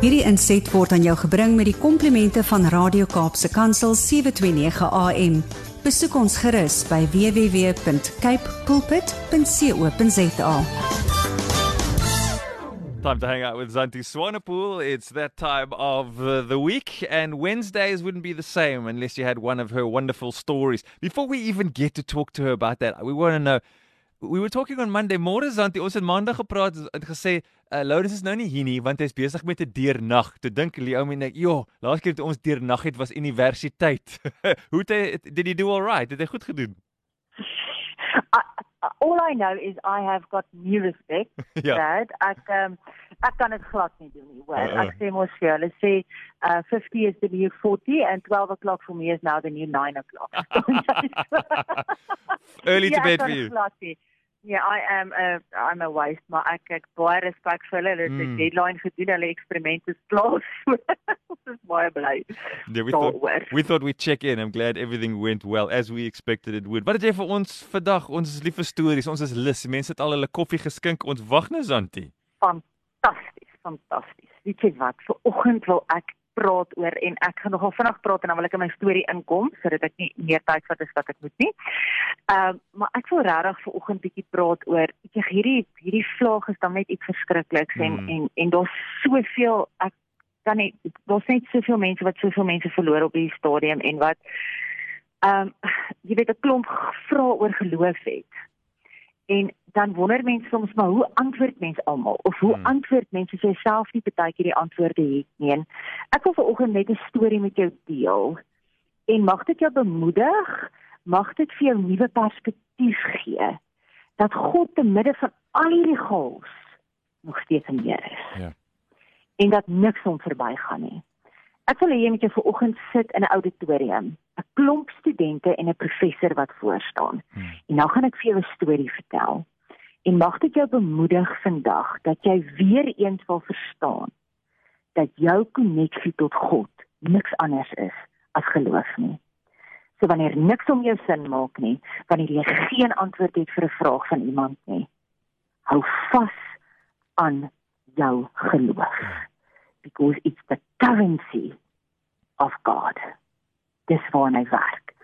Hierdie inset word aan jou gebring met die komplimente van Radio Kaapse Kansel 729 AM. Besoek ons gerus by www.cape pulpit.co.za. Time to hang out with Zantie Swanepoel. It's that time of uh, the week, and Wednesdays wouldn't be the same unless you had one of her wonderful stories. Before we even get to talk to her about that, we want to know. We were talking on Monday, môre Zanti, ons het maandag gepraat en gesê, uh, Lourdes is nou nie hier nie want hy's besig met 'n deernag. Toe dink Leo en ek, "Jo, laas keer toe ons deernag het was universiteit." Hoe het hy did he do all right? Het hy goed gedoen? I, all I know is I have got new respect. Ja. Dad, ek um, ek kan dit glad nie doen nie. Hoor. Uh-uh. Ek sê mos vir hulle sê uh 50 is the new 40 and 12 o'clock for me is now the new 9 o'clock. Early to Ja, bed for you. glad nie. Yeah, I am a I'm a waste, maar ek ek baie respek vir hulle. Hulle het 'n Mm. deadline gedoen, hulle eksperimente is klaar. Ons is baie bly. Yeah, we thought we thought we'd check in. I'm glad everything went well as we expected it would. Wat het jy vir ons vandag? Ons is lief vir stories. Ons is lus. Mense het al hulle koffie geskink. Ons wag nou Zanti. Fantasties, fantasties. Weet jy wat? Vir oggend wil ek praat oor en ek gaan nogal vinnig praat en dan wil ek in my storie inkom sodat ek nie meer tyd vat as wat ek moet nie. Ehm maar ek wil regtig vir oggend bietjie praat oor weet jy hierdie hierdie vlaag is dan net iets verskrikliks en Mm. en en daar's soveel ek kan nie daar's net soveel mense wat soveel mense verloor op hierdie stadium en wat ehm jy weet 'n klomp vra oor geloof het. En dan wonder mense soms maar hoe antwoord mense almal of hoe Hmm. antwoord mense as jy self nie baie keer die antwoorde het nie. En ek wil vanoggend net 'n storie met jou deel. En mag dit jou bemoedig, mag dit vir jou nuwe perspektief gee dat God te midde van al hierdie chaos nog steeds in Heer is. Ja. En dat niks hom verbygaan nie. Ek wil hê jy moet jou vanoggend sit in 'n auditorium, 'n klomp studente en 'n professor wat voor staan. Hmm. En nou gaan ek vir jou 'n storie vertel. En mag dit jou bemoedig vandag dat jy weer eens wil verstaan dat jou koneksie tot God niks anders is as geloof nie. So wanneer niks om jou sin maak nie, wanneer jy geen antwoord het vir 'n vraag van iemand nie, hou vas aan jou geloof. Because it's the currency of God. Dis waar hy werk.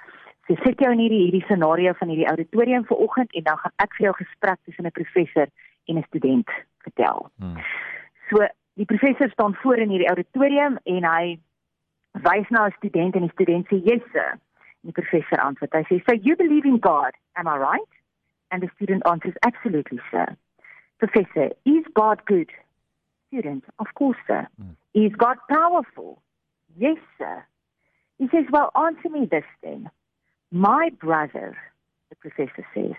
So sit jou in hierdie hierdie scenario van hierdie auditorium vanoggend en dan gaan ek vir jou gesprek tussen 'n professor en 'n student vertel. Hmm. So die professor staan voor in hierdie auditorium en hy wys na 'n student en die student sê yes sir. En die professor antwoord. Hy sê so you believe in God, am I right? And the student answers absolutely sir. Professor, is God good? Student, of course sir. Hmm. Is God powerful? Yes sir. He says, well answer me this then. My brother, the professor says,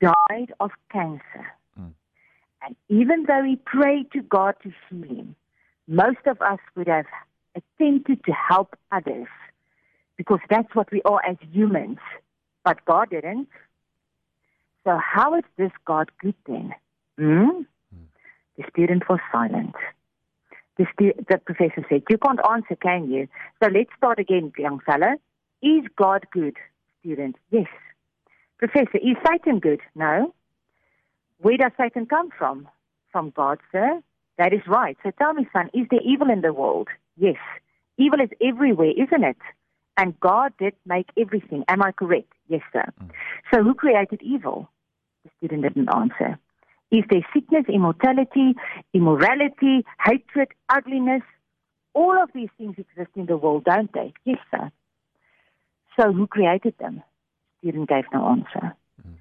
died of cancer. Mm. And even though he prayed to God to heal him, most of us would have attempted to help others because that's what we are as humans. But God didn't. So how is this God good then? Hmm? The student was silent. The, stu- the professor said, You can't answer, can you? So let's start again, young fella. Is God good? Student, yes. Professor, is Satan good? No. Where does Satan come from? From God, sir. That is right. So tell me, son, is there evil in the world? Yes. Evil is everywhere, isn't it? And God did make everything. Am I correct? Yes, sir. Mm. So who created evil? The student didn't answer. Is there sickness, immortality, immorality, hatred, ugliness? All of these things exist in the world, don't they? Yes, sir. So who created them? Student gave no answer. Hmm.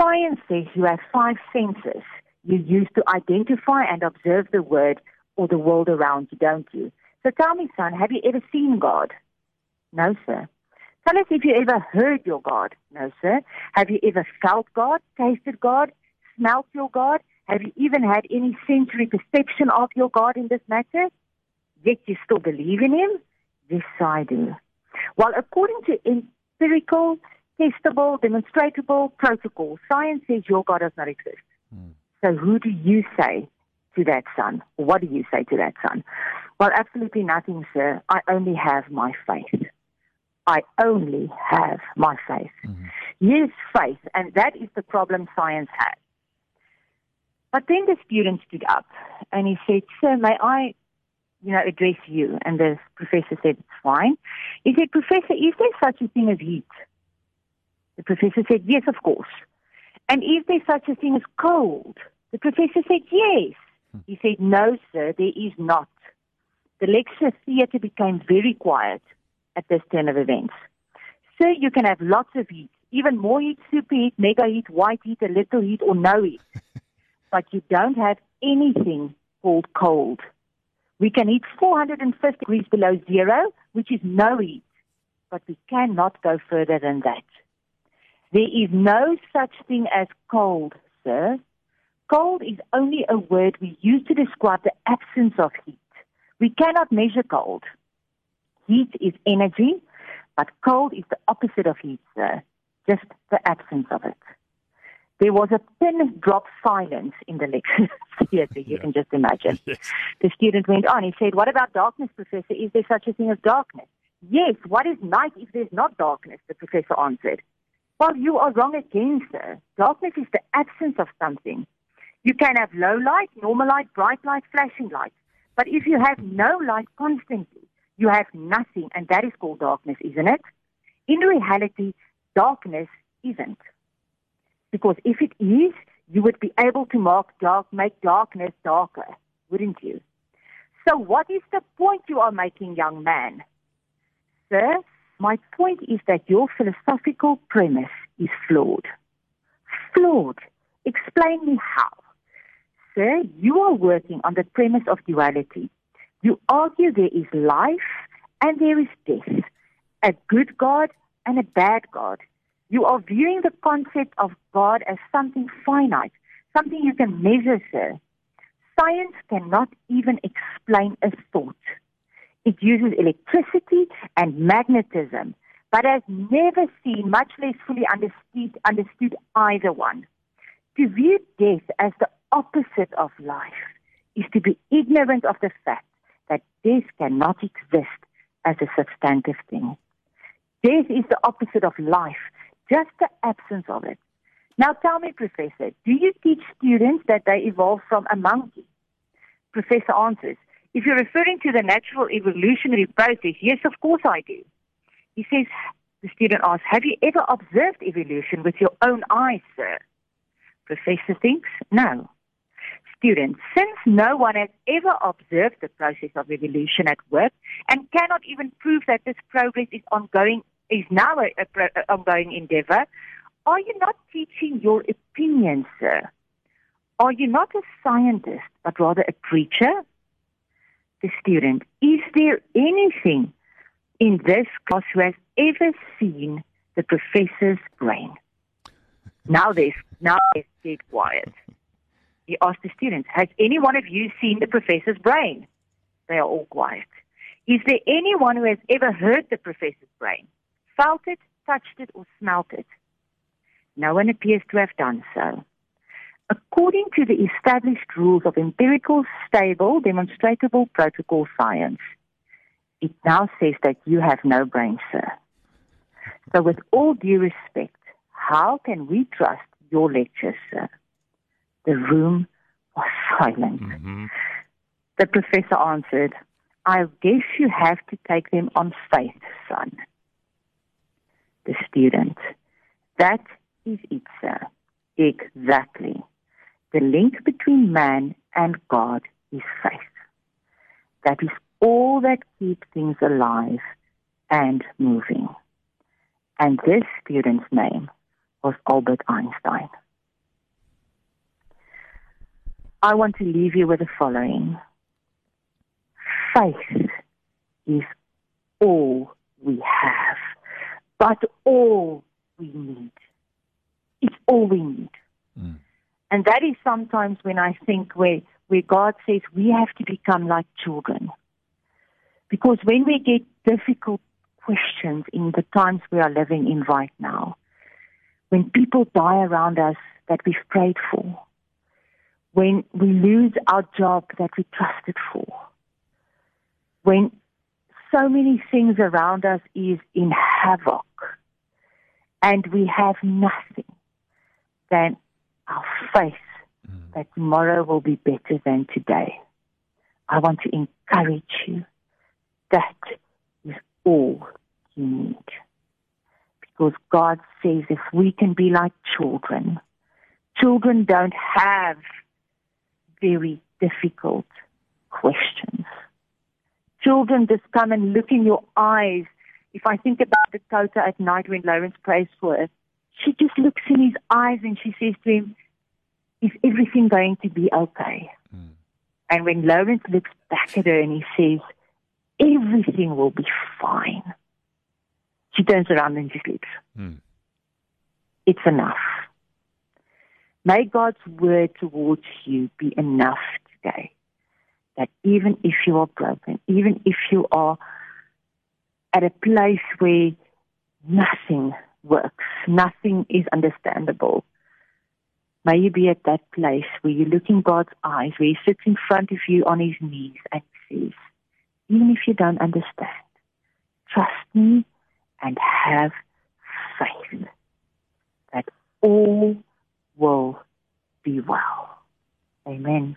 Science says you have five senses you use to identify and observe the word or the world around you, don't you? So tell me, son, have you ever seen God? No, sir. Tell us if you ever heard your God. No, sir. Have you ever felt God, tasted God, smelt your God? Have you even had any sensory perception of your God in this matter? Yet you still believe in Him? Yes, I do. Well, according to empirical, testable, demonstrable protocol, science says your God does not exist. Hmm. So who do you say to that son? What do you say to that son? Well, absolutely nothing, sir. I only have my faith. I only have my faith. Mm-hmm. Yes, faith, and that is the problem science has. But then the student stood up and he said, Sir, may I you know, address you. And the professor said, it's fine. He said, Professor, is there such a thing as heat? The professor said, yes, of course. And is there such a thing as cold? The professor said, yes. Hmm. He said, no, sir, there is not. The lecture theatre became very quiet at this turn of events. Sir, you can have lots of heat, even more heat, super heat, mega heat, white heat, a little heat, or no heat. But you don't have anything called cold. We can heat 450 degrees below zero, which is no heat, but we cannot go further than that. There is no such thing as cold, sir. Cold is only a word we use to describe the absence of heat. We cannot measure cold. Heat is energy, but cold is the opposite of heat, sir. Just the absence of it. There was a pin drop silence in the lecture theatre, you yeah. can just imagine. Yes. The student went on. He said, What about darkness, Professor? Is there such a thing as darkness? Yes, what is night if there's not darkness? The professor answered. Well, you are wrong again, sir. Darkness is the absence of something. You can have low light, normal light, bright light, flashing light. But if you have no light constantly, you have nothing, and that is called darkness, isn't it? In reality, darkness isn't. Because if it is, you would be able to dark, make darkness darker, wouldn't you? So what is the point you are making, young man? Sir, my point is that your philosophical premise is flawed. Flawed. Explain me how. Sir, you are working on the premise of duality. You argue there is life and there is death, a good God and a bad God. You are viewing the concept of God as something finite, something you can measure, sir. Science cannot even explain a thought. It uses electricity and magnetism, but has never seen, much less fully understood, understood either one. To view death as the opposite of life is to be ignorant of the fact that death cannot exist as a substantive thing. Death is the opposite of life just the absence of it. Now tell me, Professor, do you teach students that they evolved from a monkey? Professor answers, if you're referring to the natural evolutionary process, yes, of course I do. He says, the student asks, have you ever observed evolution with your own eyes, sir? Professor thinks, no. Student, since no one has ever observed the process of evolution at work and cannot even prove that this progress is ongoing is now a, a, ongoing endeavor. Are you not teaching your opinion, sir? Are you not a scientist, but rather a preacher? The student, is there anything in this class who has ever seen the professor's brain? Now there's now it's dead quiet. He asked the students, Has any one of you seen the professor's brain? They are all quiet. Is there anyone who has ever heard the professor's brain? Felt it, touched it, or smelt it. No one appears to have done so. According to the established rules of empirical, stable, demonstrable protocol science, it now says that you have no brain, sir. So, with all due respect, how can we trust your lecture, sir? The room was silent. Mm-hmm. The professor answered, I guess you have to take them on faith, son the student. That is it, sir. Exactly. The link between man and God is faith. That is all that keeps things alive and moving. And this student's name was Albert Einstein. I want to leave you with the following. Faith is all we have but all we need. It's all we need. Mm. And that is sometimes when I think where, where God says we have to become like children. Because when we get difficult questions in the times we are living in right now, when people die around us that we've prayed for, when we lose our job that we trusted for, when so many things around us is in havoc and we have nothing than our faith mm. that tomorrow will be better than today. I want to encourage you. That is all you need. Because God says if we can be like children, children don't have very difficult questions. Children just come and look in your eyes. If I think about Dakota at night when Lawrence prays for her, she just looks in his eyes and she says to him, Is everything going to be okay? Mm. And when Lawrence looks back at her and he says, Everything will be fine, she turns around and she sleeps. Mm. It's enough. May God's word towards you be enough today. That even if you are broken, even if you are at a place where nothing works, nothing is understandable, may you be at that place where you look in God's eyes, where He sits in front of you on His knees and says, even if you don't understand, trust me and have faith that all will be well. Amen.